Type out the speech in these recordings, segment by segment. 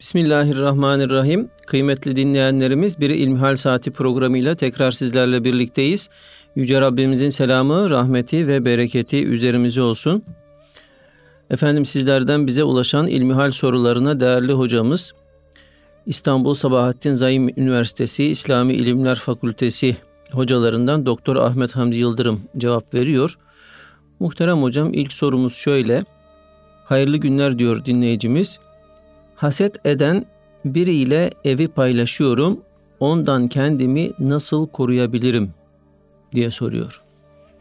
Bismillahirrahmanirrahim. Kıymetli dinleyenlerimiz bir İlmihal Saati programıyla tekrar sizlerle birlikteyiz. Yüce Rabbimizin selamı, rahmeti ve bereketi üzerimize olsun. Efendim sizlerden bize ulaşan İlmihal sorularına değerli hocamız İstanbul Sabahattin Zaim Üniversitesi İslami İlimler Fakültesi hocalarından Doktor Ahmet Hamdi Yıldırım cevap veriyor. Muhterem hocam ilk sorumuz şöyle. Hayırlı günler diyor dinleyicimiz. Haset eden biriyle evi paylaşıyorum. Ondan kendimi nasıl koruyabilirim diye soruyor.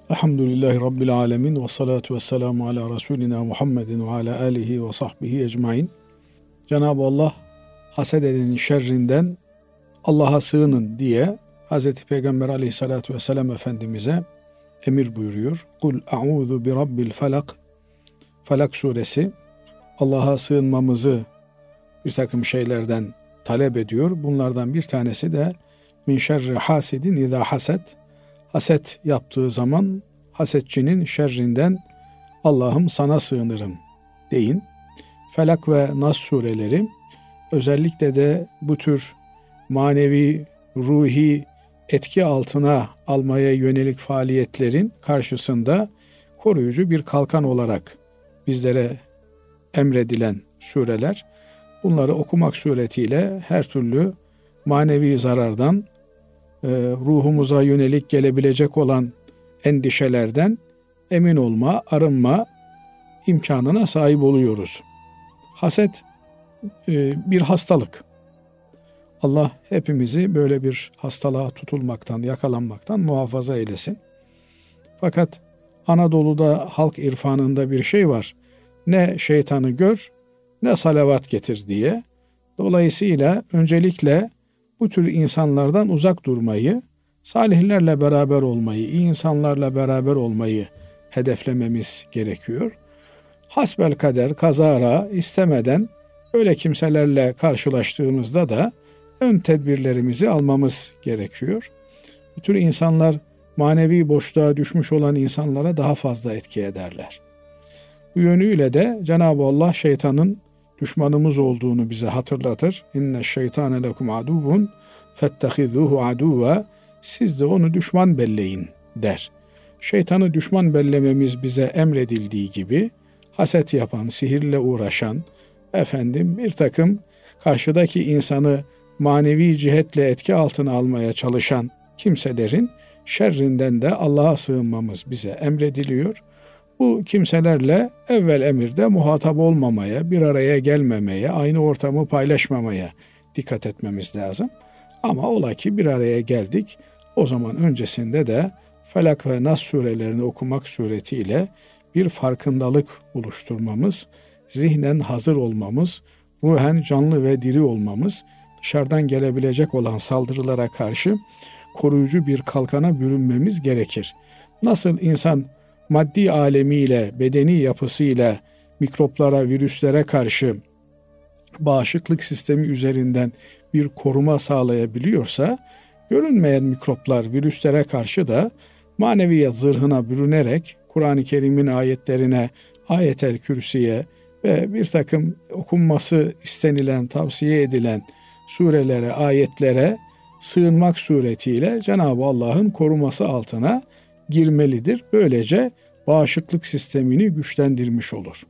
Elhamdülillahi Rabbil Alemin ve salatu ve selamu ala Resulina Muhammedin ve ala alihi ve sahbihi ecmain. Cenab-ı Allah haset edenin şerrinden Allah'a sığının diye Hz. Peygamber aleyhissalatu vesselam Efendimiz'e emir buyuruyor. Kul a'udhu bi rabbil felak Felak suresi Allah'a sığınmamızı bir takım şeylerden talep ediyor. Bunlardan bir tanesi de min şerri hasidin idâ haset. Haset yaptığı zaman hasetçinin şerrinden Allah'ım sana sığınırım deyin. Felak ve Nas sureleri özellikle de bu tür manevi, ruhi etki altına almaya yönelik faaliyetlerin karşısında koruyucu bir kalkan olarak bizlere emredilen sureler. Bunları okumak suretiyle her türlü manevi zarardan, e, ruhumuza yönelik gelebilecek olan endişelerden emin olma, arınma imkanına sahip oluyoruz. Haset e, bir hastalık. Allah hepimizi böyle bir hastalığa tutulmaktan, yakalanmaktan muhafaza eylesin. Fakat Anadolu'da halk irfanında bir şey var. Ne şeytanı gör ne salavat getir diye. Dolayısıyla öncelikle bu tür insanlardan uzak durmayı, salihlerle beraber olmayı, iyi insanlarla beraber olmayı hedeflememiz gerekiyor. Hasbel kader, kazara, istemeden öyle kimselerle karşılaştığımızda da ön tedbirlerimizi almamız gerekiyor. Bu tür insanlar manevi boşluğa düşmüş olan insanlara daha fazla etki ederler. Bu yönüyle de Cenab-ı Allah şeytanın düşmanımız olduğunu bize hatırlatır. İnne şeytane lekum aduvun fettehizuhu aduva siz de onu düşman belleyin der. Şeytanı düşman bellememiz bize emredildiği gibi haset yapan, sihirle uğraşan, efendim bir takım karşıdaki insanı manevi cihetle etki altına almaya çalışan kimselerin şerrinden de Allah'a sığınmamız bize emrediliyor. Bu kimselerle evvel emirde muhatap olmamaya, bir araya gelmemeye, aynı ortamı paylaşmamaya dikkat etmemiz lazım. Ama ola ki bir araya geldik. O zaman öncesinde de Felak ve Nas surelerini okumak suretiyle bir farkındalık oluşturmamız, zihnen hazır olmamız, ruhen canlı ve diri olmamız, dışarıdan gelebilecek olan saldırılara karşı koruyucu bir kalkana bürünmemiz gerekir. Nasıl insan maddi alemiyle, bedeni yapısıyla mikroplara, virüslere karşı bağışıklık sistemi üzerinden bir koruma sağlayabiliyorsa, görünmeyen mikroplar, virüslere karşı da maneviyat zırhına bürünerek Kur'an-ı Kerim'in ayetlerine, ayetel kürsüye ve bir takım okunması istenilen, tavsiye edilen surelere, ayetlere sığınmak suretiyle Cenab-ı Allah'ın koruması altına girmelidir. Böylece bağışıklık sistemini güçlendirmiş olur.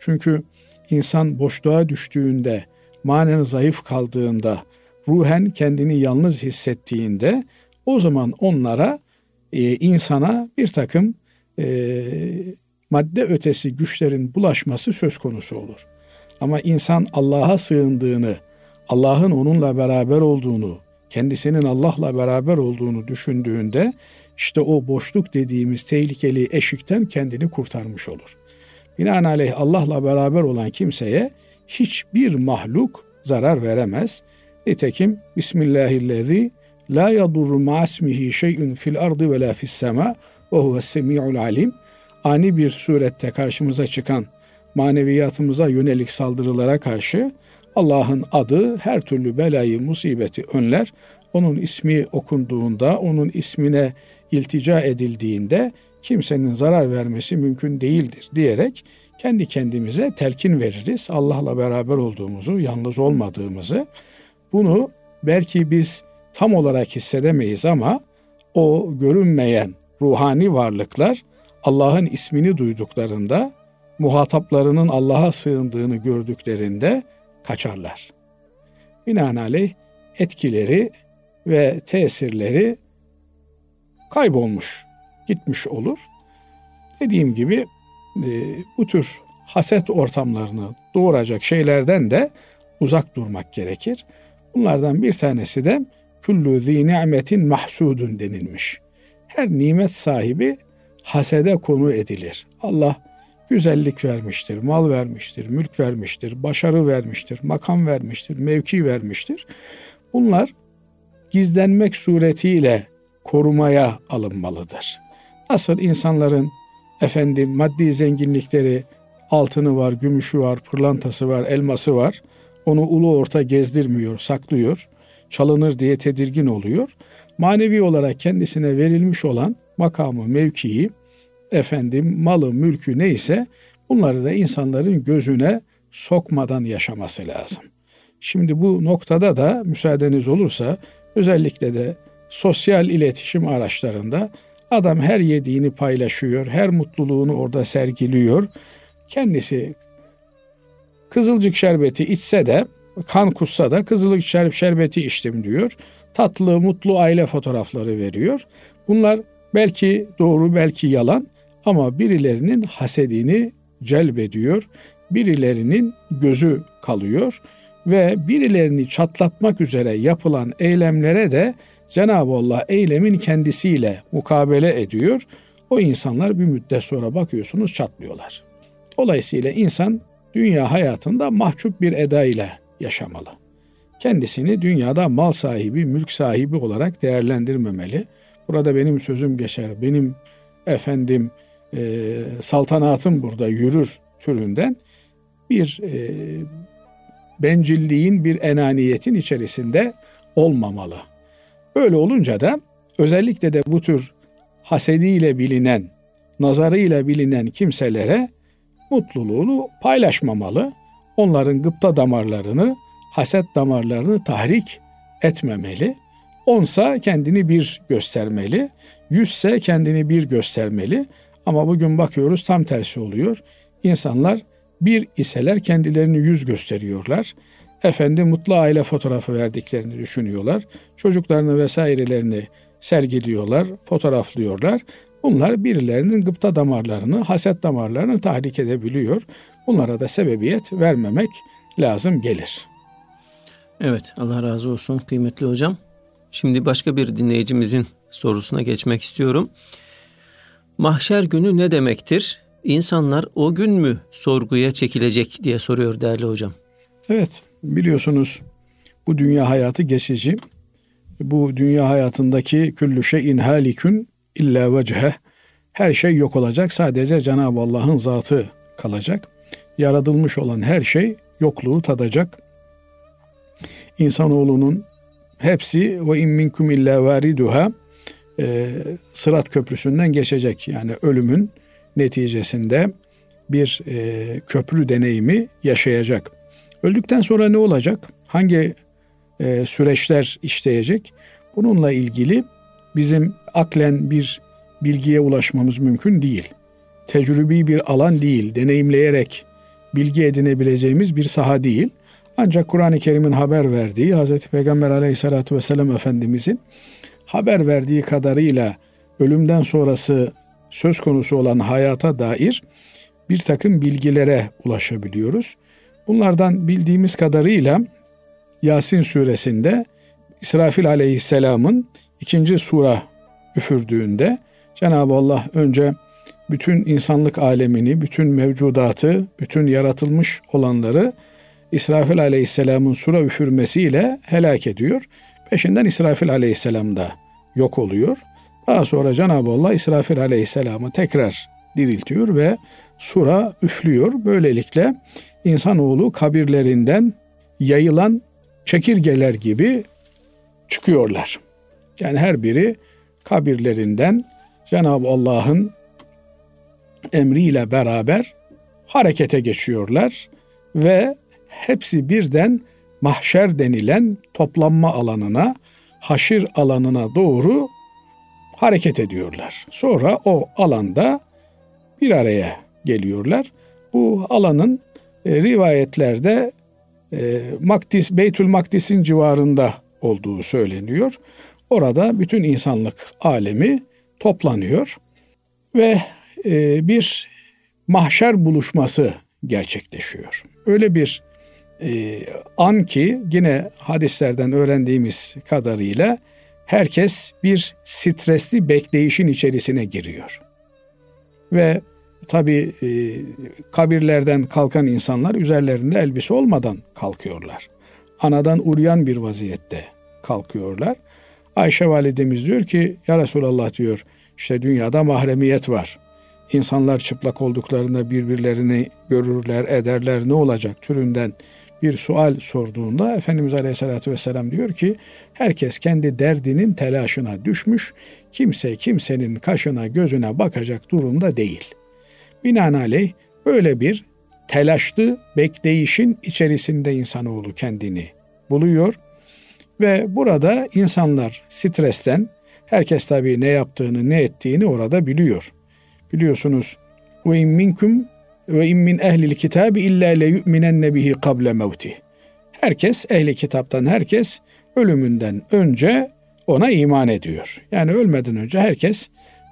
Çünkü insan boşluğa düştüğünde, manen zayıf kaldığında, ruhen kendini yalnız hissettiğinde o zaman onlara, e, insana bir takım e, madde ötesi güçlerin bulaşması söz konusu olur. Ama insan Allah'a sığındığını, Allah'ın onunla beraber olduğunu, kendisinin Allah'la beraber olduğunu düşündüğünde işte o boşluk dediğimiz tehlikeli eşikten kendini kurtarmış olur. Binaenaleyh Allah'la beraber olan kimseye hiçbir mahluk zarar veremez. Nitekim Bismillahirrahmanirrahim la yadurru ma'asmihi şey'un fil ardı ve la fis sema ve huves semi'ul alim. Ani bir surette karşımıza çıkan maneviyatımıza yönelik saldırılara karşı Allah'ın adı her türlü belayı, musibeti önler. Onun ismi okunduğunda, onun ismine iltica edildiğinde kimsenin zarar vermesi mümkün değildir diyerek kendi kendimize telkin veririz. Allah'la beraber olduğumuzu, yalnız olmadığımızı. Bunu belki biz tam olarak hissedemeyiz ama o görünmeyen ruhani varlıklar Allah'ın ismini duyduklarında, muhataplarının Allah'a sığındığını gördüklerinde kaçarlar. Binaenaleyh etkileri ve tesirleri kaybolmuş, gitmiş olur. Dediğim gibi e, bu tür haset ortamlarını doğuracak şeylerden de uzak durmak gerekir. Bunlardan bir tanesi de kullu zi ni'metin mahsudun denilmiş. Her nimet sahibi hasede konu edilir. Allah güzellik vermiştir, mal vermiştir, mülk vermiştir, başarı vermiştir, makam vermiştir, mevki vermiştir. Bunlar gizlenmek suretiyle korumaya alınmalıdır. Nasıl insanların efendim maddi zenginlikleri altını var, gümüşü var, pırlantası var, elması var. Onu ulu orta gezdirmiyor, saklıyor. Çalınır diye tedirgin oluyor. Manevi olarak kendisine verilmiş olan makamı, mevkiyi, efendim malı, mülkü neyse bunları da insanların gözüne sokmadan yaşaması lazım. Şimdi bu noktada da müsaadeniz olursa özellikle de sosyal iletişim araçlarında adam her yediğini paylaşıyor, her mutluluğunu orada sergiliyor. Kendisi kızılcık şerbeti içse de kan kussa da kızılcık şerbeti içtim diyor. Tatlı, mutlu aile fotoğrafları veriyor. Bunlar belki doğru, belki yalan ama birilerinin hasedini celbediyor. Birilerinin gözü kalıyor ve birilerini çatlatmak üzere yapılan eylemlere de Cenab-ı Allah eylemin kendisiyle mukabele ediyor. O insanlar bir müddet sonra bakıyorsunuz çatlıyorlar. Dolayısıyla insan dünya hayatında mahcup bir eda ile yaşamalı. Kendisini dünyada mal sahibi, mülk sahibi olarak değerlendirmemeli. Burada benim sözüm geçer, benim efendim e, saltanatım burada yürür türünden bir e, bencilliğin, bir enaniyetin içerisinde olmamalı. Böyle olunca da özellikle de bu tür hasediyle bilinen, nazarıyla bilinen kimselere mutluluğunu paylaşmamalı. Onların gıpta damarlarını, haset damarlarını tahrik etmemeli. Onsa kendini bir göstermeli. Yüzse kendini bir göstermeli. Ama bugün bakıyoruz tam tersi oluyor. İnsanlar bir iseler kendilerini yüz gösteriyorlar. Efendi mutlu aile fotoğrafı verdiklerini düşünüyorlar. Çocuklarını vesairelerini sergiliyorlar, fotoğraflıyorlar. Bunlar birilerinin gıpta damarlarını, haset damarlarını tahrik edebiliyor. Bunlara da sebebiyet vermemek lazım gelir. Evet, Allah razı olsun kıymetli hocam. Şimdi başka bir dinleyicimizin sorusuna geçmek istiyorum. Mahşer günü ne demektir? İnsanlar o gün mü sorguya çekilecek diye soruyor değerli hocam. Evet, biliyorsunuz bu dünya hayatı geçici. Bu dünya hayatındaki küllü şeyin halikün illa vechhe. Her şey yok olacak. Sadece Cenab-ı Allah'ın zatı kalacak. Yaratılmış olan her şey yokluğu tadacak. İnsanoğlunun hepsi ve in minkum illa variduha Sırat Köprüsü'nden geçecek. Yani ölümün neticesinde bir e, köprü deneyimi yaşayacak. Öldükten sonra ne olacak? Hangi e, süreçler işleyecek? Bununla ilgili bizim aklen bir bilgiye ulaşmamız mümkün değil. Tecrübi bir alan değil, deneyimleyerek bilgi edinebileceğimiz bir saha değil. Ancak Kur'an-ı Kerim'in haber verdiği Hz. Peygamber aleyhissalatü vesselam Efendimizin haber verdiği kadarıyla ölümden sonrası söz konusu olan hayata dair bir takım bilgilere ulaşabiliyoruz. Bunlardan bildiğimiz kadarıyla Yasin suresinde İsrafil aleyhisselamın ikinci sura üfürdüğünde Cenab-ı Allah önce bütün insanlık alemini, bütün mevcudatı, bütün yaratılmış olanları İsrafil aleyhisselamın sura üfürmesiyle helak ediyor. Peşinden İsrafil aleyhisselam da yok oluyor. Daha sonra Cenab-ı Allah İsrafil aleyhisselamı tekrar diriltiyor ve sura üflüyor. Böylelikle insanoğlu kabirlerinden yayılan çekirgeler gibi çıkıyorlar. Yani her biri kabirlerinden Cenab-ı Allah'ın emriyle beraber harekete geçiyorlar ve hepsi birden mahşer denilen toplanma alanına, haşir alanına doğru hareket ediyorlar. Sonra o alanda bir araya geliyorlar. Bu alanın e, rivayetlerde e, Makdis, Beytül Makdis'in civarında olduğu söyleniyor. Orada bütün insanlık alemi toplanıyor ve e, bir mahşer buluşması gerçekleşiyor. Öyle bir e, an ki yine hadislerden öğrendiğimiz kadarıyla herkes bir stresli bekleyişin içerisine giriyor. Ve tabi e, kabirlerden kalkan insanlar üzerlerinde elbise olmadan kalkıyorlar. Anadan uruyan bir vaziyette kalkıyorlar. Ayşe validemiz diyor ki ya Resulallah diyor işte dünyada mahremiyet var. İnsanlar çıplak olduklarında birbirlerini görürler, ederler ne olacak türünden bir sual sorduğunda Efendimiz Aleyhisselatü Vesselam diyor ki herkes kendi derdinin telaşına düşmüş, kimse kimsenin kaşına gözüne bakacak durumda değil. Binaenaleyh böyle bir telaşlı bekleyişin içerisinde insanoğlu kendini buluyor ve burada insanlar stresten herkes tabii ne yaptığını ne ettiğini orada biliyor. Biliyorsunuz ve in minkum ve in min ehlil kitabi illa le yu'minenne bihi kable mevti. Herkes ehli kitaptan herkes ölümünden önce ona iman ediyor. Yani ölmeden önce herkes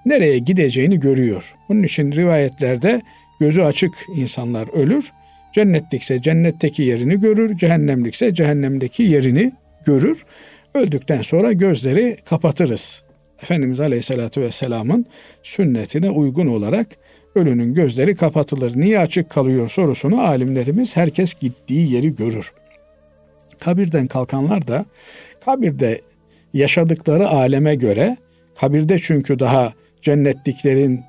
nereye gideceğini görüyor. Bunun için rivayetlerde gözü açık insanlar ölür. Cennetlikse cennetteki yerini görür, cehennemlikse cehennemdeki yerini görür. Öldükten sonra gözleri kapatırız. Efendimiz Aleyhisselatü Vesselam'ın sünnetine uygun olarak ölünün gözleri kapatılır. Niye açık kalıyor sorusunu alimlerimiz herkes gittiği yeri görür. Kabirden kalkanlar da kabirde yaşadıkları aleme göre kabirde çünkü daha cennetliklerin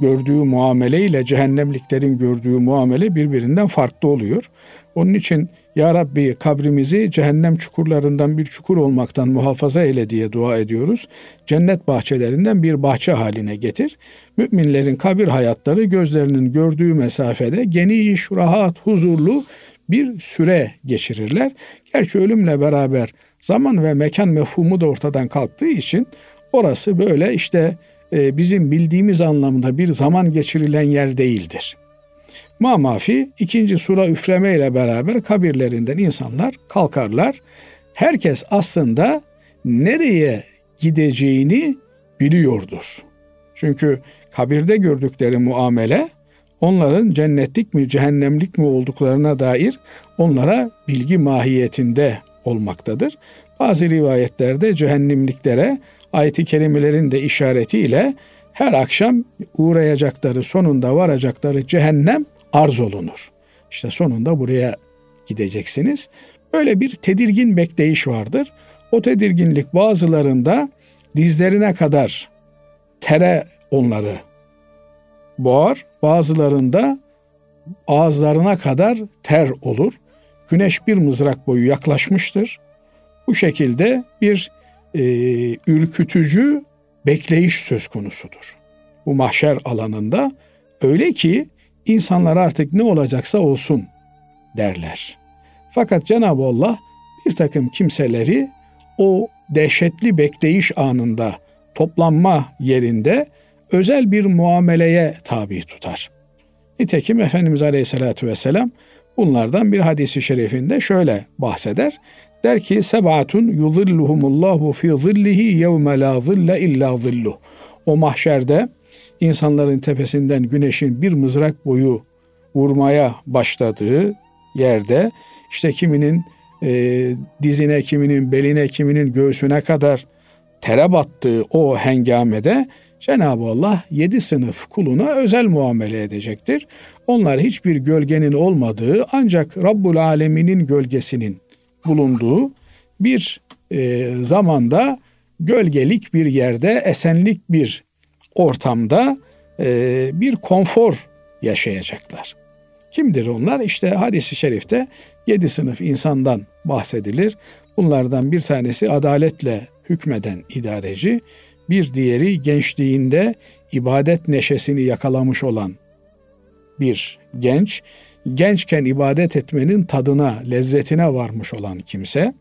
gördüğü muamele ile cehennemliklerin gördüğü muamele birbirinden farklı oluyor. Onun için Ya Rabbi kabrimizi cehennem çukurlarından bir çukur olmaktan muhafaza eyle diye dua ediyoruz. Cennet bahçelerinden bir bahçe haline getir. Müminlerin kabir hayatları gözlerinin gördüğü mesafede geniş, rahat, huzurlu bir süre geçirirler. Gerçi ölümle beraber zaman ve mekan mefhumu da ortadan kalktığı için orası böyle işte e, bizim bildiğimiz anlamda bir zaman geçirilen yer değildir. Mamafi ikinci sura üfleme ile beraber kabirlerinden insanlar kalkarlar. Herkes aslında nereye gideceğini biliyordur. Çünkü kabirde gördükleri muamele onların cennetlik mi cehennemlik mi olduklarına dair onlara bilgi mahiyetinde olmaktadır. Bazı rivayetlerde cehennemliklere ayet-i kerimelerin de işaretiyle her akşam uğrayacakları, sonunda varacakları cehennem arz olunur. İşte sonunda buraya gideceksiniz. Böyle bir tedirgin bekleyiş vardır. O tedirginlik bazılarında dizlerine kadar tere onları boğar. Bazılarında ağızlarına kadar ter olur. Güneş bir mızrak boyu yaklaşmıştır. Bu şekilde bir e, ürkütücü bekleyiş söz konusudur. Bu mahşer alanında öyle ki insanlar artık ne olacaksa olsun derler. Fakat Cenab-ı Allah bir takım kimseleri o dehşetli bekleyiş anında toplanma yerinde özel bir muameleye tabi tutar. Nitekim Efendimiz Aleyhisselatü Vesselam bunlardan bir hadisi şerifinde şöyle bahseder. Der ki sebatun yuzilluhumullahu fi zillihi yevme la zille illa zilluh. O mahşerde insanların tepesinden güneşin bir mızrak boyu vurmaya başladığı yerde işte kiminin e, dizine, kiminin beline, kiminin göğsüne kadar tere battığı o hengamede Cenab-ı Allah yedi sınıf kuluna özel muamele edecektir. Onlar hiçbir gölgenin olmadığı ancak Rabbul Alemin'in gölgesinin bulunduğu bir e, zamanda gölgelik bir yerde, esenlik bir ortamda e, bir konfor yaşayacaklar. Kimdir onlar? İşte hadisi şerifte yedi sınıf insandan bahsedilir. Bunlardan bir tanesi adaletle hükmeden idareci, bir diğeri gençliğinde ibadet neşesini yakalamış olan bir genç, gençken ibadet etmenin tadına, lezzetine varmış olan kimse,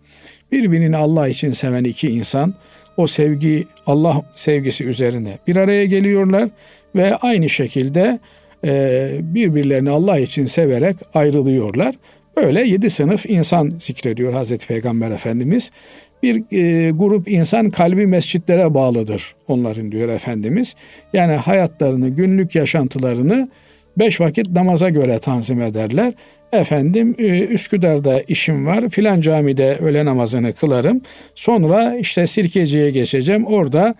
birbirini Allah için seven iki insan o sevgi, Allah sevgisi üzerine bir araya geliyorlar ve aynı şekilde e, birbirlerini Allah için severek ayrılıyorlar. Böyle yedi sınıf insan zikrediyor Hazreti Peygamber Efendimiz. Bir e, grup insan kalbi mescitlere bağlıdır onların diyor Efendimiz. Yani hayatlarını, günlük yaşantılarını beş vakit namaza göre tanzim ederler. Efendim e, Üsküdar'da işim var filan camide öğle namazını kılarım. Sonra işte Sirkeci'ye geçeceğim orada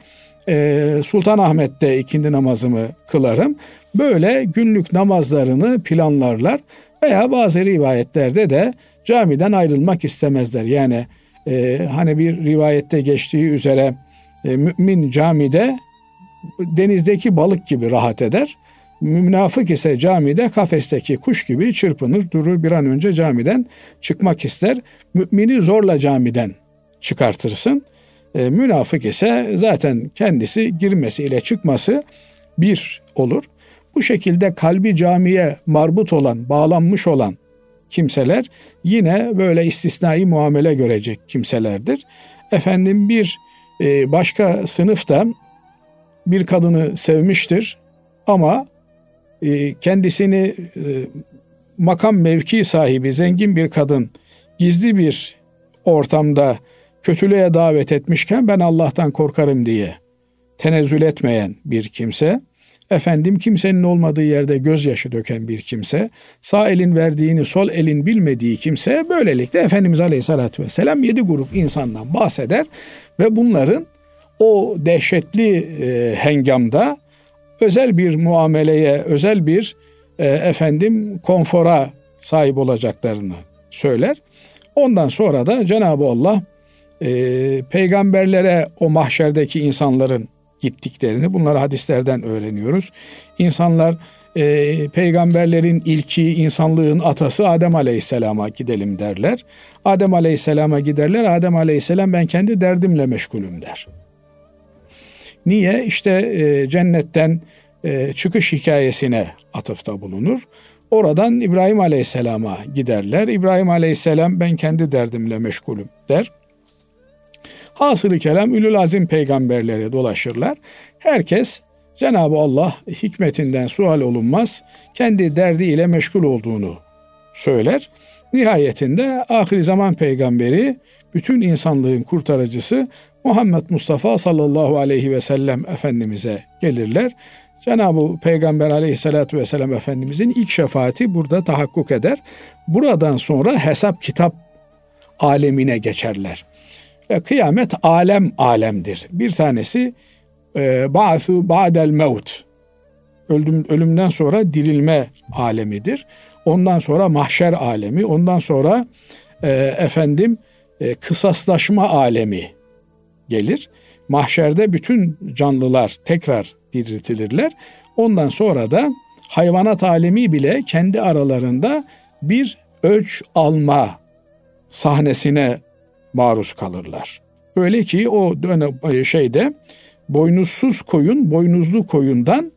e, Sultanahmet'te ikindi namazımı kılarım. Böyle günlük namazlarını planlarlar veya bazı rivayetlerde de camiden ayrılmak istemezler. Yani e, hani bir rivayette geçtiği üzere mümin camide denizdeki balık gibi rahat eder. Münafık ise camide kafesteki kuş gibi çırpınır durur bir an önce camiden çıkmak ister. Mümini zorla camiden çıkartırsın. E, münafık ise zaten kendisi girmesiyle çıkması bir olur. Bu şekilde kalbi camiye marbut olan, bağlanmış olan kimseler yine böyle istisnai muamele görecek kimselerdir. Efendim bir e, başka sınıfta bir kadını sevmiştir ama kendisini e, makam mevki sahibi zengin bir kadın gizli bir ortamda kötülüğe davet etmişken ben Allah'tan korkarım diye tenezzül etmeyen bir kimse efendim kimsenin olmadığı yerde gözyaşı döken bir kimse, sağ elin verdiğini sol elin bilmediği kimse böylelikle Efendimiz Aleyhisselatü Vesselam yedi grup insandan bahseder ve bunların o dehşetli e, hengamda özel bir muameleye, özel bir e, efendim konfora sahip olacaklarını söyler. Ondan sonra da Cenab-ı Allah e, peygamberlere o mahşerdeki insanların gittiklerini bunları hadislerden öğreniyoruz. İnsanlar e, peygamberlerin ilki, insanlığın atası Adem Aleyhisselam'a gidelim derler. Adem Aleyhisselam'a giderler. Adem Aleyhisselam ben kendi derdimle meşgulüm der. Niye? İşte e, cennetten e, çıkış hikayesine atıfta bulunur. Oradan İbrahim Aleyhisselam'a giderler. İbrahim Aleyhisselam ben kendi derdimle meşgulüm der. Hasılı kelam ülül azim peygamberlere dolaşırlar. Herkes Cenab-ı Allah hikmetinden sual olunmaz, kendi derdiyle meşgul olduğunu söyler. Nihayetinde ahir zaman peygamberi, bütün insanlığın kurtarıcısı Muhammed Mustafa sallallahu aleyhi ve sellem Efendimiz'e gelirler. Cenab-ı Peygamber aleyhissalatü vesselam Efendimizin ilk şefaati burada tahakkuk eder. Buradan sonra hesap kitap alemine geçerler. Ve kıyamet alem alemdir. Bir tanesi e, ba'su ba'del mevt. Ölüm, ölümden sonra dirilme alemidir. Ondan sonra mahşer alemi, ondan sonra e, efendim e, kısaslaşma alemi gelir. Mahşerde bütün canlılar tekrar diriltilirler. Ondan sonra da hayvanat alemi bile kendi aralarında bir ölç alma sahnesine maruz kalırlar. Öyle ki o dönem e, şeyde boynuzsuz koyun boynuzlu koyundan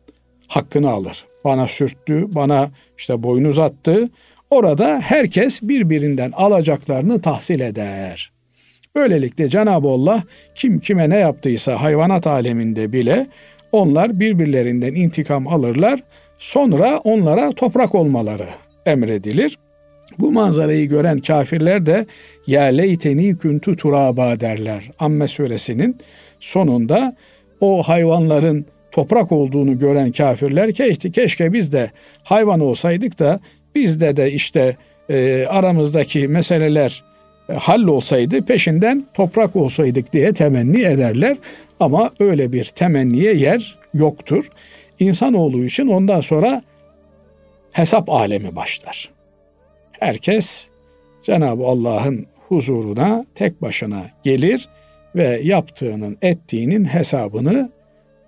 hakkını alır. Bana sürttü, bana işte boynuz attı. Orada herkes birbirinden alacaklarını tahsil eder. Böylelikle Cenab-ı Allah kim kime ne yaptıysa hayvanat aleminde bile onlar birbirlerinden intikam alırlar. Sonra onlara toprak olmaları emredilir. Bu manzarayı gören kafirler de ya leyteni kuntu turaba derler. Amme suresinin sonunda o hayvanların toprak olduğunu gören kafirler keşke, keşke biz de hayvan olsaydık da bizde de işte e, aramızdaki meseleler hallolsaydı peşinden toprak olsaydık diye temenni ederler. Ama öyle bir temenniye yer yoktur. İnsanoğlu için ondan sonra hesap alemi başlar. Herkes Cenab-ı Allah'ın huzuruna tek başına gelir ve yaptığının, ettiğinin hesabını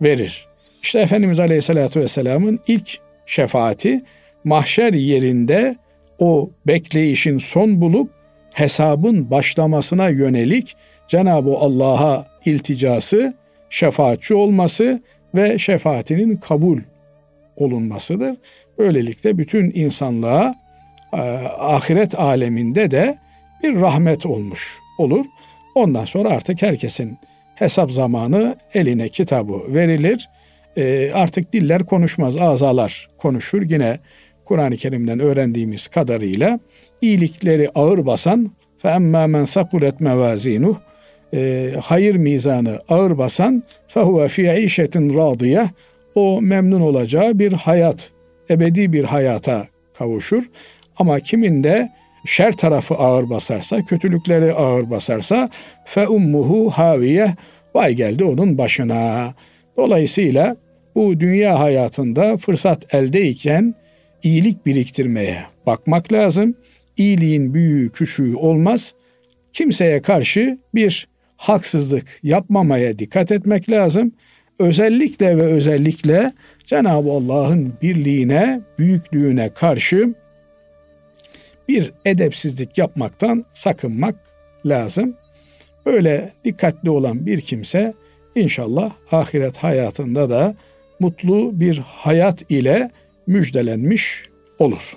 verir. İşte Efendimiz Aleyhisselatü Vesselam'ın ilk şefaati mahşer yerinde o bekleyişin son bulup hesabın başlamasına yönelik Cenab-ı Allah'a ilticası, şefaatçi olması ve şefaatinin kabul olunmasıdır. Böylelikle bütün insanlığa e, ahiret aleminde de bir rahmet olmuş olur. Ondan sonra artık herkesin hesap zamanı eline kitabı verilir. E, artık diller konuşmaz, azalar konuşur. Yine Kur'an-ı Kerim'den öğrendiğimiz kadarıyla iyilikleri ağır basan fe emmâ men sakulet mevazînuh e, hayır mizanı ağır basan fehuve fi işetin radiye o memnun olacağı bir hayat, ebedi bir hayata kavuşur. Ama kimin de şer tarafı ağır basarsa, kötülükleri ağır basarsa fe ummuhu haviye vay geldi onun başına. Dolayısıyla bu dünya hayatında fırsat eldeyken iyilik biriktirmeye bakmak lazım. İyiliğin büyüğü küçüğü olmaz. Kimseye karşı bir haksızlık yapmamaya dikkat etmek lazım. Özellikle ve özellikle Cenab-ı Allah'ın birliğine, büyüklüğüne karşı bir edepsizlik yapmaktan sakınmak lazım. Böyle dikkatli olan bir kimse inşallah ahiret hayatında da mutlu bir hayat ile müjdelenmiş olur.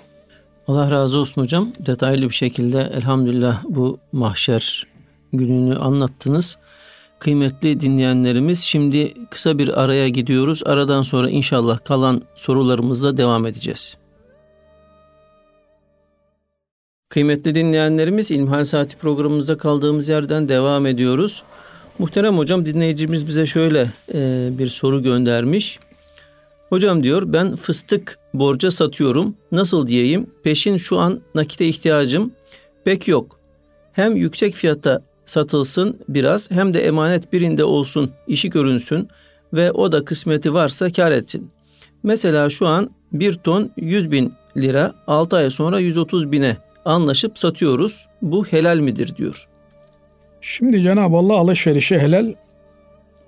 Allah razı olsun hocam. Detaylı bir şekilde elhamdülillah bu mahşer gününü anlattınız. Kıymetli dinleyenlerimiz şimdi kısa bir araya gidiyoruz. Aradan sonra inşallah kalan sorularımızla devam edeceğiz. Kıymetli dinleyenlerimiz İlmihal Saati programımızda kaldığımız yerden devam ediyoruz. Muhterem hocam dinleyicimiz bize şöyle e, bir soru göndermiş. Hocam diyor ben fıstık borca satıyorum. Nasıl diyeyim? Peşin şu an nakite ihtiyacım pek yok. Hem yüksek fiyata satılsın biraz hem de emanet birinde olsun işi görünsün ve o da kısmeti varsa kar etsin. Mesela şu an bir ton 100 bin lira 6 ay sonra 130 bine anlaşıp satıyoruz. Bu helal midir diyor. Şimdi Cenab-ı Allah alışverişi helal,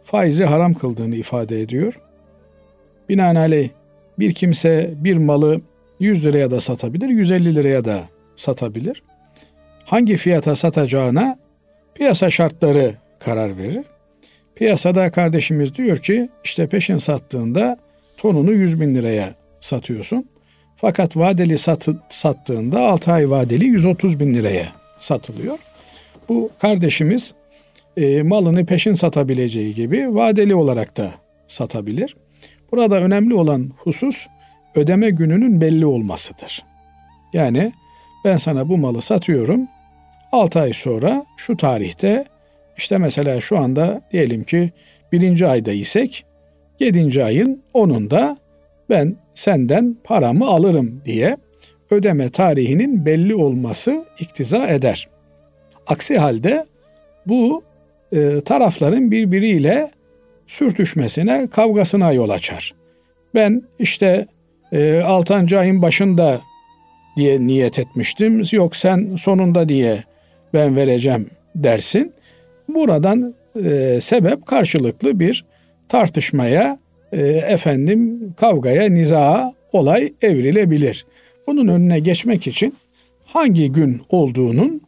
faizi haram kıldığını ifade ediyor. Binaenaleyh bir kimse bir malı 100 liraya da satabilir, 150 liraya da satabilir. Hangi fiyata satacağına piyasa şartları karar verir. Piyasada kardeşimiz diyor ki işte peşin sattığında tonunu 100 bin liraya satıyorsun. Fakat vadeli satı, sattığında 6 ay vadeli 130 bin liraya satılıyor. Bu kardeşimiz e, malını peşin satabileceği gibi vadeli olarak da satabilir. Burada önemli olan husus ödeme gününün belli olmasıdır. Yani ben sana bu malı satıyorum. 6 ay sonra şu tarihte işte mesela şu anda diyelim ki birinci ayda isek 7. ayın 10'unda ben senden paramı alırım diye ödeme tarihinin belli olması iktiza eder. Aksi halde bu e, tarafların birbiriyle sürtüşmesine, kavgasına yol açar. Ben işte e, 6. ayın başında diye niyet etmiştim. Yok sen sonunda diye ben vereceğim dersin. Buradan e, sebep karşılıklı bir tartışmaya, e, efendim kavgaya, nizaa olay evrilebilir. Bunun önüne geçmek için hangi gün olduğunun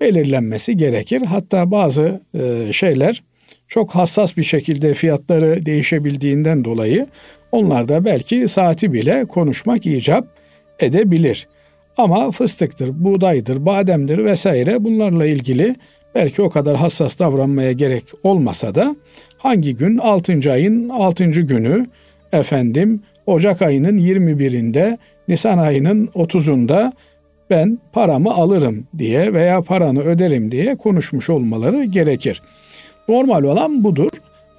belirlenmesi gerekir. Hatta bazı e, şeyler çok hassas bir şekilde fiyatları değişebildiğinden dolayı onlar da belki saati bile konuşmak icap edebilir. Ama fıstıktır, buğdaydır, bademdir vesaire bunlarla ilgili belki o kadar hassas davranmaya gerek olmasa da hangi gün 6. ayın 6. günü efendim Ocak ayının 21'inde Nisan ayının 30'unda ben paramı alırım diye veya paranı öderim diye konuşmuş olmaları gerekir. Normal olan budur.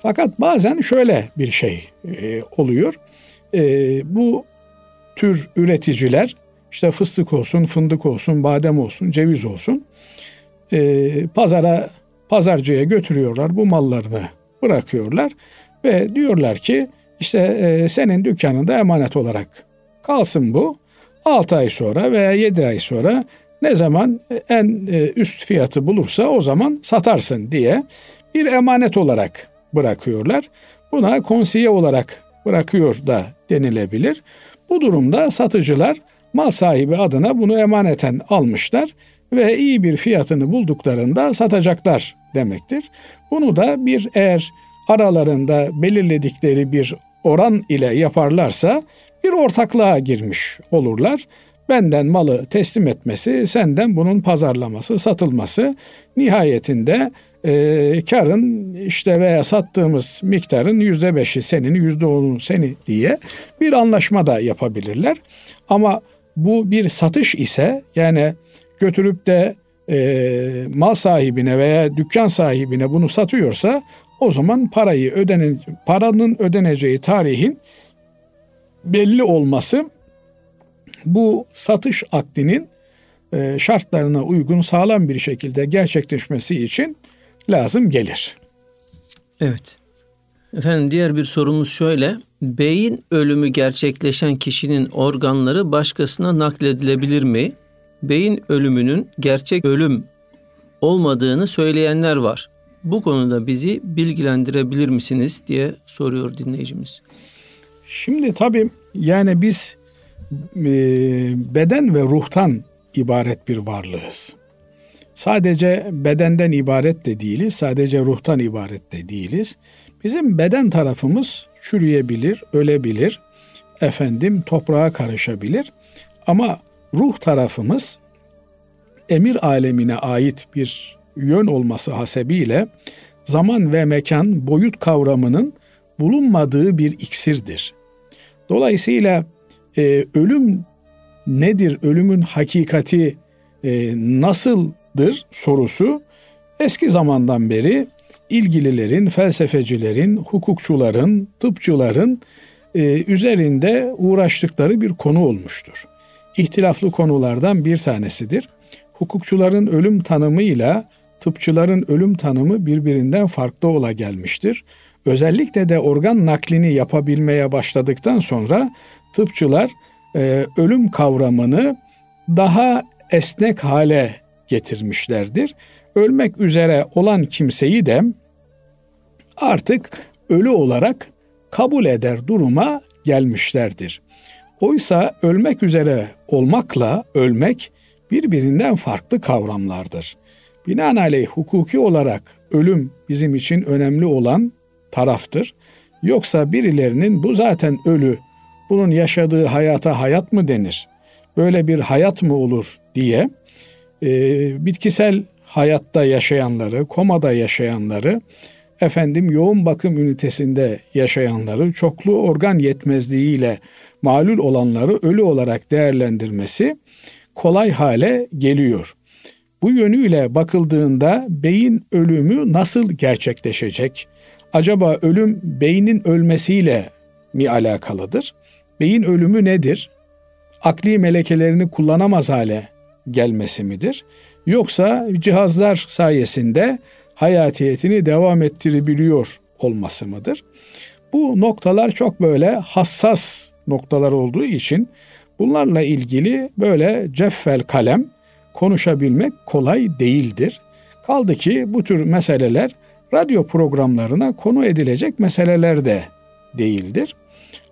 Fakat bazen şöyle bir şey e, oluyor. E, bu tür üreticiler işte fıstık olsun, fındık olsun, badem olsun, ceviz olsun e, pazara pazarcıya götürüyorlar bu mallarını bırakıyorlar ve diyorlar ki işte e, senin dükkanında emanet olarak kalsın bu. 6 ay sonra veya 7 ay sonra ne zaman en e, üst fiyatı bulursa o zaman satarsın diye bir emanet olarak bırakıyorlar. Buna konsiye olarak bırakıyor da denilebilir. Bu durumda satıcılar mal sahibi adına bunu emaneten almışlar ve iyi bir fiyatını bulduklarında satacaklar demektir. Bunu da bir eğer aralarında belirledikleri bir oran ile yaparlarsa bir ortaklığa girmiş olurlar. Benden malı teslim etmesi, senden bunun pazarlaması, satılması nihayetinde e, karın işte veya sattığımız miktarın yüzde beşi senin, yüzde onu seni diye bir anlaşma da yapabilirler. Ama bu bir satış ise yani götürüp de e, mal sahibine veya dükkan sahibine bunu satıyorsa o zaman parayı ödenen paranın ödeneceği tarihin belli olması bu satış akdinin e, şartlarına uygun sağlam bir şekilde gerçekleşmesi için lazım gelir. Evet. Efendim diğer bir sorumuz şöyle. Beyin ölümü gerçekleşen kişinin organları başkasına nakledilebilir mi? Beyin ölümünün gerçek ölüm olmadığını söyleyenler var. Bu konuda bizi bilgilendirebilir misiniz diye soruyor dinleyicimiz. Şimdi tabii yani biz e, beden ve ruhtan ibaret bir varlığız. Sadece bedenden ibaret de değiliz, sadece ruhtan ibaret de değiliz. Bizim beden tarafımız çürüyebilir, ölebilir, efendim toprağa karışabilir. Ama ruh tarafımız emir alemine ait bir yön olması hasebiyle zaman ve mekan boyut kavramının bulunmadığı bir iksirdir. Dolayısıyla e, ölüm nedir, ölümün hakikati e, nasıldır sorusu eski zamandan beri ilgililerin, felsefecilerin, hukukçuların, tıpçıların e, üzerinde uğraştıkları bir konu olmuştur. İhtilaflı konulardan bir tanesidir. Hukukçuların ölüm tanımıyla tıpçıların ölüm tanımı birbirinden farklı ola gelmiştir. Özellikle de organ naklini yapabilmeye başladıktan sonra tıpçılar e, ölüm kavramını daha esnek hale getirmişlerdir. Ölmek üzere olan kimseyi de artık ölü olarak kabul eder duruma gelmişlerdir. Oysa ölmek üzere olmakla ölmek birbirinden farklı kavramlardır. Binaenaleyh hukuki olarak ölüm bizim için önemli olan taraftır. Yoksa birilerinin bu zaten ölü, bunun yaşadığı hayata hayat mı denir? Böyle bir hayat mı olur diye e, bitkisel hayatta yaşayanları, komada yaşayanları, efendim yoğun bakım ünitesinde yaşayanları, çoklu organ yetmezliğiyle malul olanları ölü olarak değerlendirmesi kolay hale geliyor. Bu yönüyle bakıldığında beyin ölümü nasıl gerçekleşecek? Acaba ölüm beynin ölmesiyle mi alakalıdır? Beyin ölümü nedir? Akli melekelerini kullanamaz hale gelmesi midir? Yoksa cihazlar sayesinde hayatiyetini devam ettirebiliyor olması mıdır? Bu noktalar çok böyle hassas noktalar olduğu için bunlarla ilgili böyle ceffel kalem konuşabilmek kolay değildir. Kaldı ki bu tür meseleler radyo programlarına konu edilecek meseleler de değildir.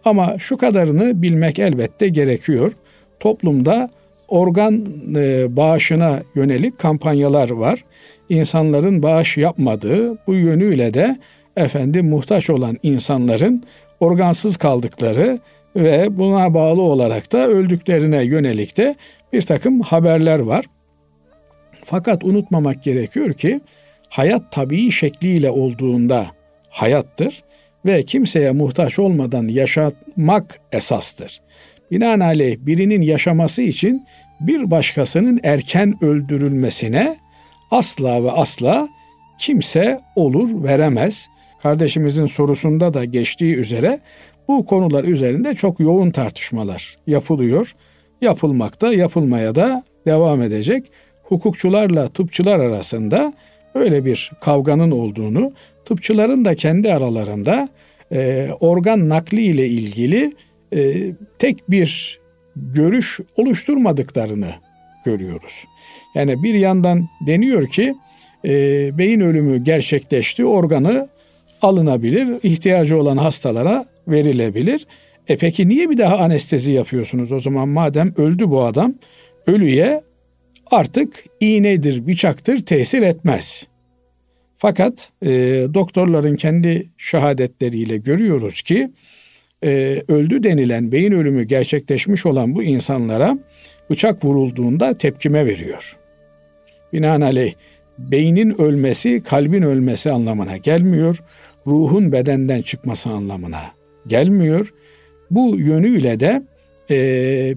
Ama şu kadarını bilmek elbette gerekiyor. Toplumda organ e, bağışına yönelik kampanyalar var. İnsanların bağış yapmadığı bu yönüyle de efendim muhtaç olan insanların organsız kaldıkları ve buna bağlı olarak da öldüklerine yönelik de bir takım haberler var. Fakat unutmamak gerekiyor ki hayat tabii şekliyle olduğunda hayattır ve kimseye muhtaç olmadan yaşatmak esastır. Binaenaleyh birinin yaşaması için bir başkasının erken öldürülmesine asla ve asla kimse olur veremez. Kardeşimizin sorusunda da geçtiği üzere bu konular üzerinde çok yoğun tartışmalar yapılıyor. Yapılmakta, yapılmaya da devam edecek. Hukukçularla tıpçılar arasında öyle bir kavganın olduğunu, tıpçıların da kendi aralarında e, organ nakli ile ilgili e, tek bir görüş oluşturmadıklarını görüyoruz. Yani bir yandan deniyor ki e, beyin ölümü gerçekleşti, organı alınabilir, ihtiyacı olan hastalara verilebilir. E peki niye bir daha anestezi yapıyorsunuz o zaman madem öldü bu adam? Ölüye artık iğnedir, bıçaktır tesir etmez. Fakat e, doktorların kendi şehadetleriyle görüyoruz ki e, öldü denilen beyin ölümü gerçekleşmiş olan bu insanlara bıçak vurulduğunda tepkime veriyor. Binaenaleyh beynin ölmesi kalbin ölmesi anlamına gelmiyor. Ruhun bedenden çıkması anlamına gelmiyor. Bu yönüyle de e,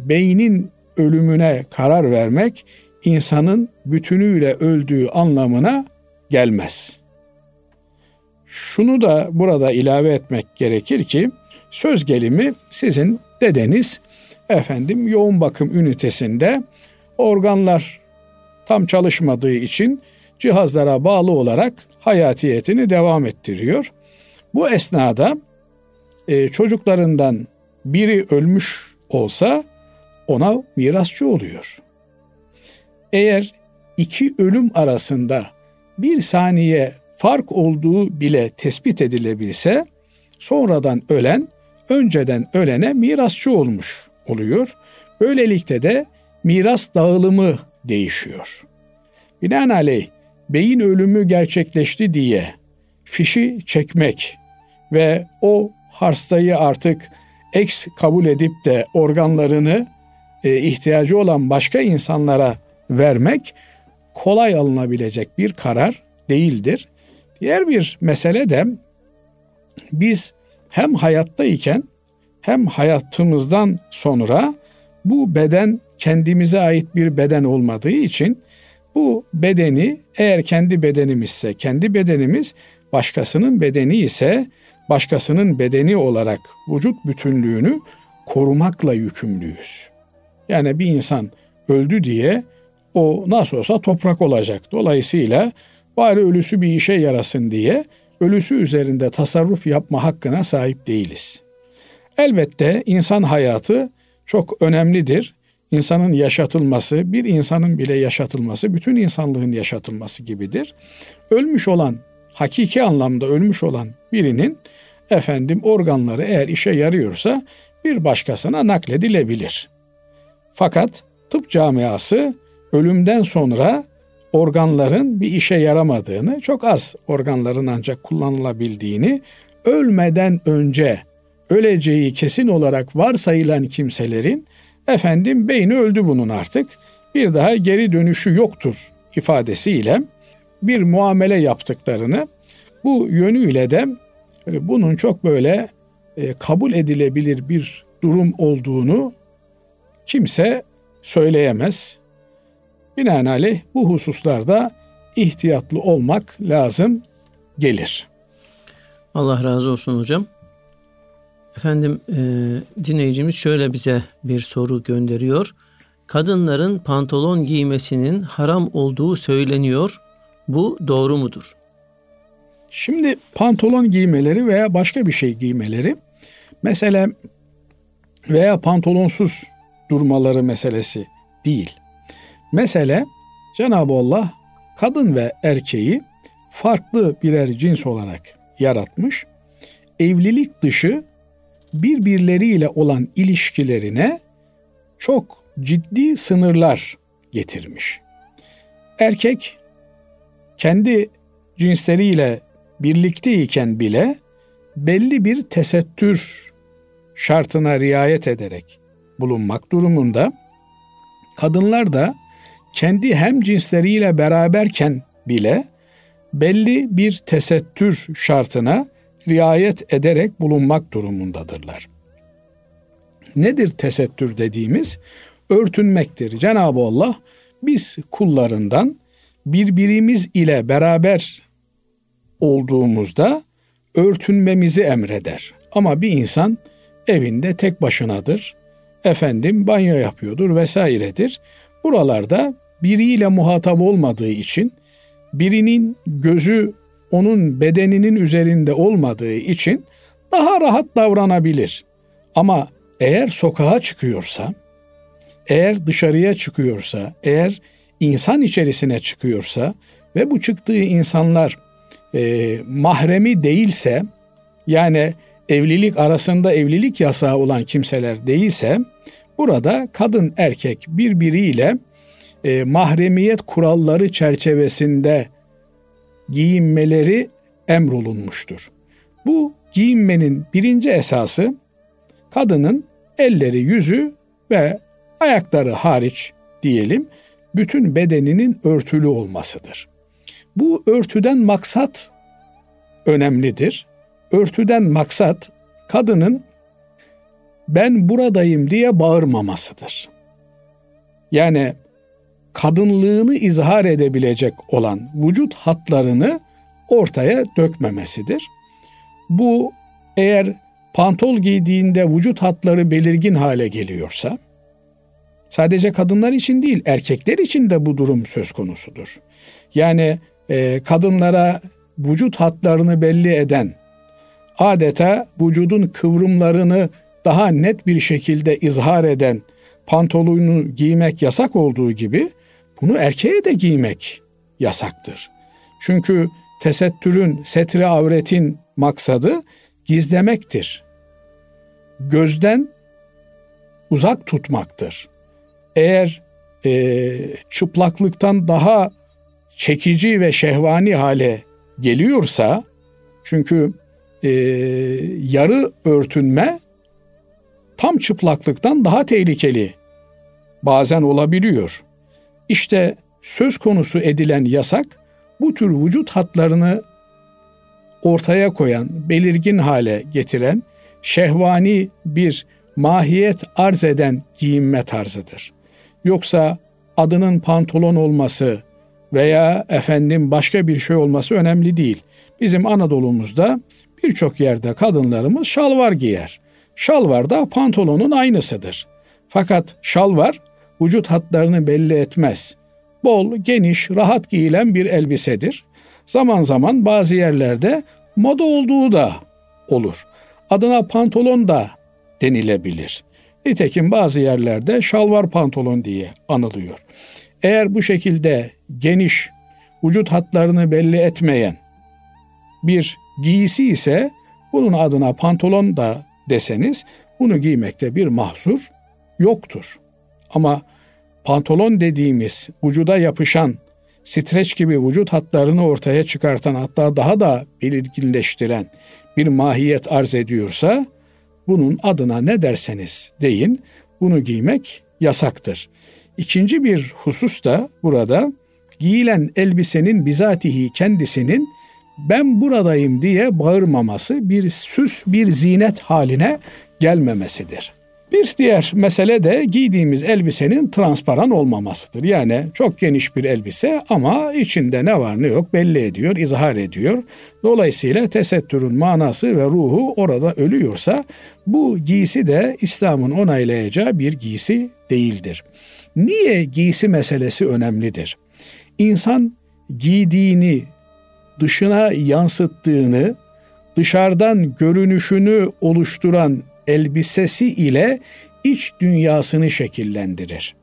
beynin ölümüne karar vermek insanın bütünüyle öldüğü anlamına gelmez. Şunu da burada ilave etmek gerekir ki söz gelimi sizin dedeniz efendim yoğun bakım ünitesinde organlar tam çalışmadığı için cihazlara bağlı olarak hayatiyetini devam ettiriyor. Bu esnada e, çocuklarından biri ölmüş olsa ona mirasçı oluyor. Eğer iki ölüm arasında bir saniye fark olduğu bile tespit edilebilse sonradan ölen önceden ölene mirasçı olmuş oluyor. Böylelikle de miras dağılımı değişiyor. Binaenaleyh beyin ölümü gerçekleşti diye fişi çekmek ve o hastayı artık eks kabul edip de organlarını e, ihtiyacı olan başka insanlara vermek kolay alınabilecek bir karar değildir. Diğer bir mesele de biz hem hayattayken hem hayatımızdan sonra bu beden kendimize ait bir beden olmadığı için bu bedeni eğer kendi bedenimizse kendi bedenimiz başkasının bedeni ise başkasının bedeni olarak vücut bütünlüğünü korumakla yükümlüyüz. Yani bir insan öldü diye o nasıl olsa toprak olacak. Dolayısıyla bari ölüsü bir işe yarasın diye ölüsü üzerinde tasarruf yapma hakkına sahip değiliz. Elbette insan hayatı çok önemlidir. İnsanın yaşatılması, bir insanın bile yaşatılması, bütün insanlığın yaşatılması gibidir. Ölmüş olan, hakiki anlamda ölmüş olan birinin efendim organları eğer işe yarıyorsa bir başkasına nakledilebilir. Fakat tıp camiası ölümden sonra organların bir işe yaramadığını, çok az organların ancak kullanılabildiğini, ölmeden önce öleceği kesin olarak varsayılan kimselerin efendim beyni öldü bunun artık bir daha geri dönüşü yoktur ifadesiyle bir muamele yaptıklarını bu yönüyle de e, bunun çok böyle e, kabul edilebilir bir durum olduğunu kimse söyleyemez. Binaenaleyh bu hususlarda ihtiyatlı olmak lazım gelir. Allah razı olsun hocam. Efendim e, dinleyicimiz şöyle bize bir soru gönderiyor. Kadınların pantolon giymesinin haram olduğu söyleniyor. Bu doğru mudur? Şimdi pantolon giymeleri veya başka bir şey giymeleri mesela veya pantolonsuz durmaları meselesi değil. Mesele Cenab-ı Allah kadın ve erkeği farklı birer cins olarak yaratmış. Evlilik dışı birbirleriyle olan ilişkilerine çok ciddi sınırlar getirmiş. Erkek kendi cinsleriyle birlikteyken bile belli bir tesettür şartına riayet ederek bulunmak durumunda. Kadınlar da kendi hem cinsleriyle beraberken bile belli bir tesettür şartına riayet ederek bulunmak durumundadırlar. Nedir tesettür dediğimiz? Örtünmektir. Cenab-ı Allah biz kullarından birbirimiz ile beraber olduğumuzda örtünmemizi emreder. Ama bir insan evinde tek başınadır. Efendim banyo yapıyordur vesairedir. Buralarda biriyle muhatap olmadığı için birinin gözü onun bedeninin üzerinde olmadığı için daha rahat davranabilir. Ama eğer sokağa çıkıyorsa, eğer dışarıya çıkıyorsa, eğer insan içerisine çıkıyorsa ve bu çıktığı insanlar e, mahremi değilse, yani evlilik arasında evlilik yasağı olan kimseler değilse, burada kadın erkek birbiriyle e, mahremiyet kuralları çerçevesinde giyinmeleri emrolunmuştur. Bu giyinmenin birinci esası kadının elleri, yüzü ve ayakları hariç diyelim bütün bedeninin örtülü olmasıdır. Bu örtüden maksat önemlidir. Örtüden maksat kadının ben buradayım diye bağırmamasıdır. Yani kadınlığını izhar edebilecek olan vücut hatlarını ortaya dökmemesidir. Bu eğer pantol giydiğinde vücut hatları belirgin hale geliyorsa sadece kadınlar için değil erkekler için de bu durum söz konusudur. Yani e, kadınlara vücut hatlarını belli eden adeta vücudun kıvrımlarını daha net bir şekilde izhar eden pantolonu giymek yasak olduğu gibi bunu erkeğe de giymek yasaktır. Çünkü tesettürün, setri avretin maksadı gizlemektir. Gözden uzak tutmaktır. Eğer e, çıplaklıktan daha çekici ve şehvani hale geliyorsa, çünkü e, yarı örtünme tam çıplaklıktan daha tehlikeli bazen olabiliyor. İşte söz konusu edilen yasak bu tür vücut hatlarını ortaya koyan, belirgin hale getiren, şehvani bir mahiyet arz eden giyinme tarzıdır. Yoksa adının pantolon olması veya efendim başka bir şey olması önemli değil. Bizim Anadolu'muzda birçok yerde kadınlarımız şalvar giyer. Şalvar da pantolonun aynısıdır. Fakat şalvar vücut hatlarını belli etmez. Bol, geniş, rahat giyilen bir elbisedir. Zaman zaman bazı yerlerde moda olduğu da olur. Adına pantolon da denilebilir. Nitekim bazı yerlerde şalvar pantolon diye anılıyor. Eğer bu şekilde geniş, vücut hatlarını belli etmeyen bir giysi ise bunun adına pantolon da deseniz bunu giymekte bir mahsur yoktur. Ama pantolon dediğimiz vücuda yapışan streç gibi vücut hatlarını ortaya çıkartan hatta daha da belirginleştiren bir mahiyet arz ediyorsa bunun adına ne derseniz deyin bunu giymek yasaktır. İkinci bir husus da burada giyilen elbisenin bizatihi kendisinin ben buradayım diye bağırmaması bir süs bir zinet haline gelmemesidir. Bir diğer mesele de giydiğimiz elbisenin transparan olmamasıdır. Yani çok geniş bir elbise ama içinde ne var ne yok belli ediyor, izhar ediyor. Dolayısıyla tesettürün manası ve ruhu orada ölüyorsa bu giysi de İslam'ın onaylayacağı bir giysi değildir. Niye giysi meselesi önemlidir? İnsan giydiğini, dışına yansıttığını, dışarıdan görünüşünü oluşturan elbisesi ile iç dünyasını şekillendirir.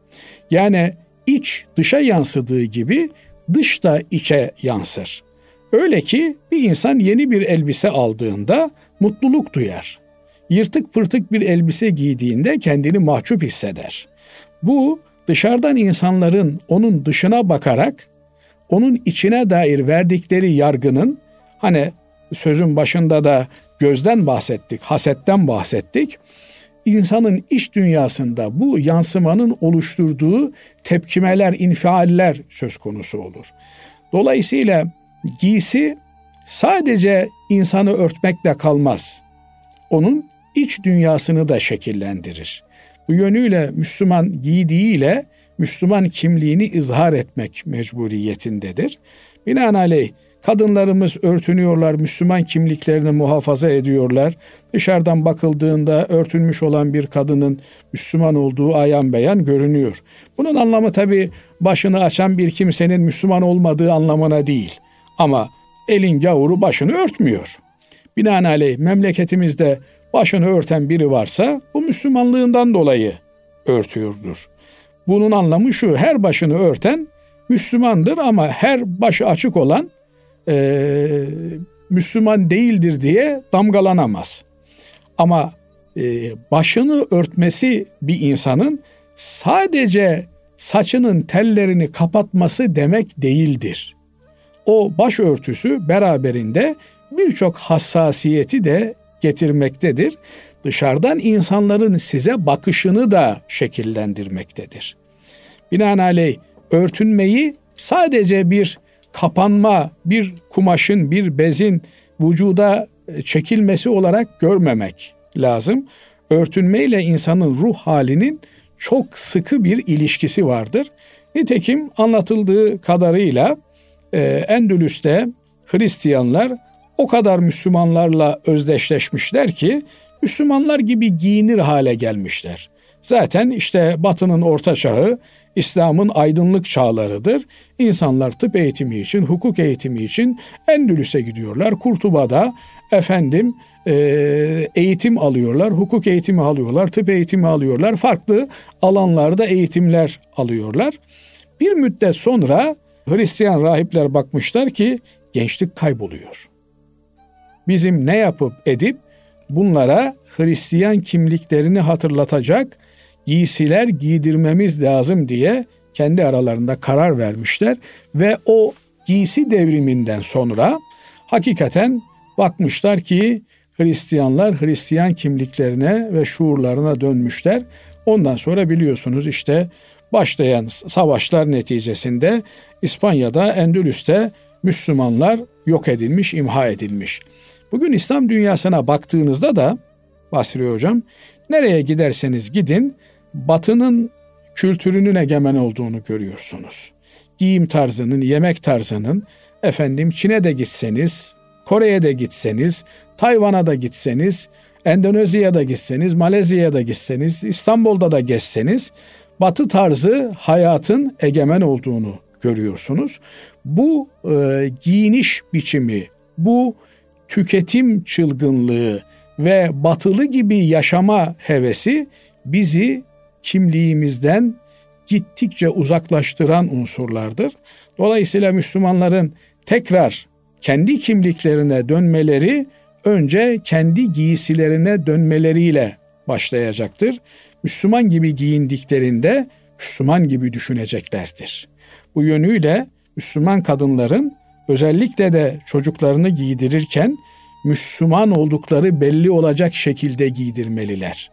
Yani iç dışa yansıdığı gibi dış da içe yansır. Öyle ki bir insan yeni bir elbise aldığında mutluluk duyar. Yırtık pırtık bir elbise giydiğinde kendini mahcup hisseder. Bu dışarıdan insanların onun dışına bakarak onun içine dair verdikleri yargının hani sözün başında da gözden bahsettik, hasetten bahsettik. İnsanın iç dünyasında bu yansımanın oluşturduğu tepkimeler, infialler söz konusu olur. Dolayısıyla giysi sadece insanı örtmekle kalmaz. Onun iç dünyasını da şekillendirir. Bu yönüyle Müslüman giydiğiyle Müslüman kimliğini izhar etmek mecburiyetindedir. Binaenaleyh Kadınlarımız örtünüyorlar, Müslüman kimliklerini muhafaza ediyorlar. Dışarıdan bakıldığında örtünmüş olan bir kadının Müslüman olduğu ayan beyan görünüyor. Bunun anlamı tabi başını açan bir kimsenin Müslüman olmadığı anlamına değil. Ama elin gavuru başını örtmüyor. Binaenaleyh memleketimizde başını örten biri varsa bu Müslümanlığından dolayı örtüyordur. Bunun anlamı şu her başını örten Müslümandır ama her başı açık olan e, Müslüman değildir diye damgalanamaz. Ama e, başını örtmesi bir insanın sadece saçının tellerini kapatması demek değildir. O başörtüsü beraberinde birçok hassasiyeti de getirmektedir. dışarıdan insanların size bakışını da şekillendirmektedir. Binaenaleyh örtünmeyi sadece bir kapanma, bir kumaşın, bir bezin vücuda çekilmesi olarak görmemek lazım. Örtünmeyle insanın ruh halinin çok sıkı bir ilişkisi vardır. Nitekim anlatıldığı kadarıyla e, Endülüs'te Hristiyanlar o kadar Müslümanlarla özdeşleşmişler ki Müslümanlar gibi giyinir hale gelmişler. Zaten işte Batı'nın orta çağı İslam'ın aydınlık çağlarıdır. İnsanlar tıp eğitimi için, hukuk eğitimi için Endülüs'e gidiyorlar. Kurtuba'da efendim e, eğitim alıyorlar, hukuk eğitimi alıyorlar, tıp eğitimi alıyorlar. Farklı alanlarda eğitimler alıyorlar. Bir müddet sonra Hristiyan rahipler bakmışlar ki gençlik kayboluyor. Bizim ne yapıp edip bunlara Hristiyan kimliklerini hatırlatacak giysiler giydirmemiz lazım diye kendi aralarında karar vermişler ve o giysi devriminden sonra hakikaten bakmışlar ki Hristiyanlar Hristiyan kimliklerine ve şuurlarına dönmüşler. Ondan sonra biliyorsunuz işte başlayan savaşlar neticesinde İspanya'da, Endülüs'te Müslümanlar yok edilmiş, imha edilmiş. Bugün İslam dünyasına baktığınızda da Basri Hocam nereye giderseniz gidin batının kültürünün egemen olduğunu görüyorsunuz. Giyim tarzının, yemek tarzının efendim Çin'e de gitseniz, Kore'ye de gitseniz, Tayvan'a da gitseniz, Endonezya'da gitseniz, Malezya'ya da gitseniz, İstanbul'da da gezseniz batı tarzı hayatın egemen olduğunu görüyorsunuz. Bu e, giyiniş biçimi, bu tüketim çılgınlığı ve batılı gibi yaşama hevesi bizi kimliğimizden gittikçe uzaklaştıran unsurlardır. Dolayısıyla Müslümanların tekrar kendi kimliklerine dönmeleri önce kendi giysilerine dönmeleriyle başlayacaktır. Müslüman gibi giyindiklerinde Müslüman gibi düşüneceklerdir. Bu yönüyle Müslüman kadınların özellikle de çocuklarını giydirirken Müslüman oldukları belli olacak şekilde giydirmeliler.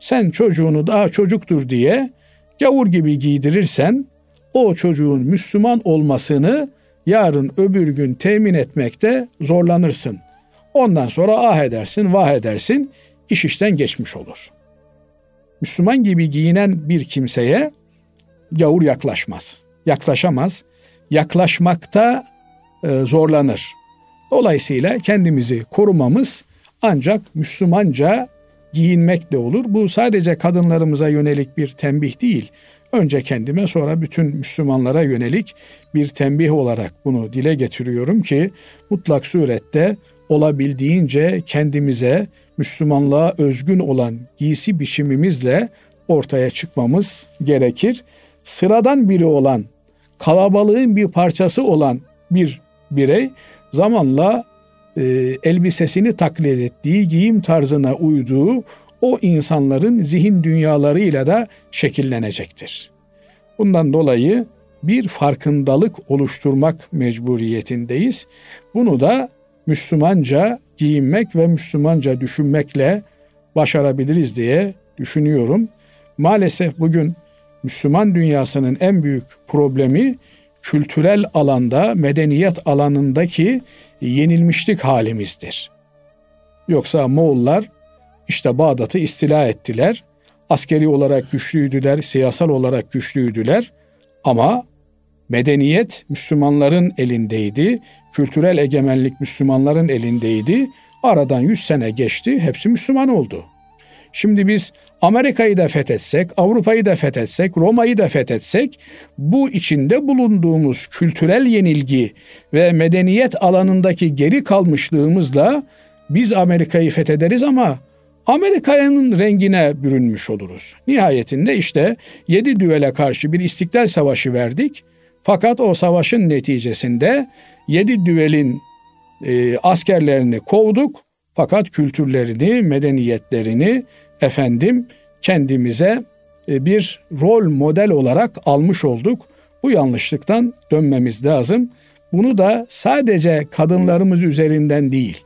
Sen çocuğunu daha çocuktur diye gavur gibi giydirirsen o çocuğun Müslüman olmasını yarın öbür gün temin etmekte zorlanırsın. Ondan sonra ah edersin, vah edersin, iş işten geçmiş olur. Müslüman gibi giyinen bir kimseye gavur yaklaşmaz. Yaklaşamaz. Yaklaşmakta e, zorlanır. Dolayısıyla kendimizi korumamız ancak Müslümanca giyinmekle olur. Bu sadece kadınlarımıza yönelik bir tembih değil. Önce kendime sonra bütün Müslümanlara yönelik bir tembih olarak bunu dile getiriyorum ki mutlak surette olabildiğince kendimize Müslümanlığa özgün olan giysi biçimimizle ortaya çıkmamız gerekir. Sıradan biri olan, kalabalığın bir parçası olan bir birey zamanla e, elbisesini taklit ettiği, giyim tarzına uyduğu o insanların zihin dünyalarıyla da şekillenecektir. Bundan dolayı bir farkındalık oluşturmak mecburiyetindeyiz. Bunu da Müslümanca giyinmek ve Müslümanca düşünmekle başarabiliriz diye düşünüyorum. Maalesef bugün Müslüman dünyasının en büyük problemi kültürel alanda, medeniyet alanındaki yenilmişlik halimizdir. Yoksa Moğollar işte Bağdat'ı istila ettiler. Askeri olarak güçlüydüler, siyasal olarak güçlüydüler ama medeniyet Müslümanların elindeydi. Kültürel egemenlik Müslümanların elindeydi. Aradan 100 sene geçti, hepsi Müslüman oldu. Şimdi biz Amerika'yı da fethetsek, Avrupa'yı da fethetsek, Roma'yı da fethetsek bu içinde bulunduğumuz kültürel yenilgi ve medeniyet alanındaki geri kalmışlığımızla biz Amerika'yı fethederiz ama Amerika'nın rengine bürünmüş oluruz. Nihayetinde işte yedi düvele karşı bir istiklal savaşı verdik. Fakat o savaşın neticesinde yedi düvelin e, askerlerini kovduk. Fakat kültürlerini, medeniyetlerini efendim kendimize e, bir rol model olarak almış olduk. Bu yanlışlıktan dönmemiz lazım. Bunu da sadece kadınlarımız üzerinden değil,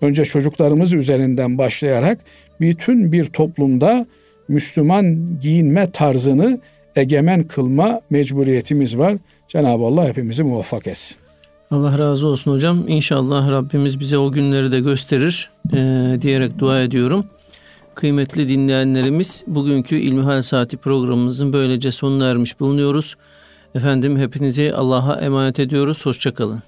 önce çocuklarımız üzerinden başlayarak bütün bir toplumda Müslüman giyinme tarzını egemen kılma mecburiyetimiz var. Cenab-ı Allah hepimizi muvaffak etsin. Allah razı olsun hocam. İnşallah Rabbimiz bize o günleri de gösterir e, diyerek dua ediyorum. Kıymetli dinleyenlerimiz bugünkü İlmihal Saati programımızın böylece sonuna ermiş bulunuyoruz. Efendim hepinizi Allah'a emanet ediyoruz. Hoşçakalın.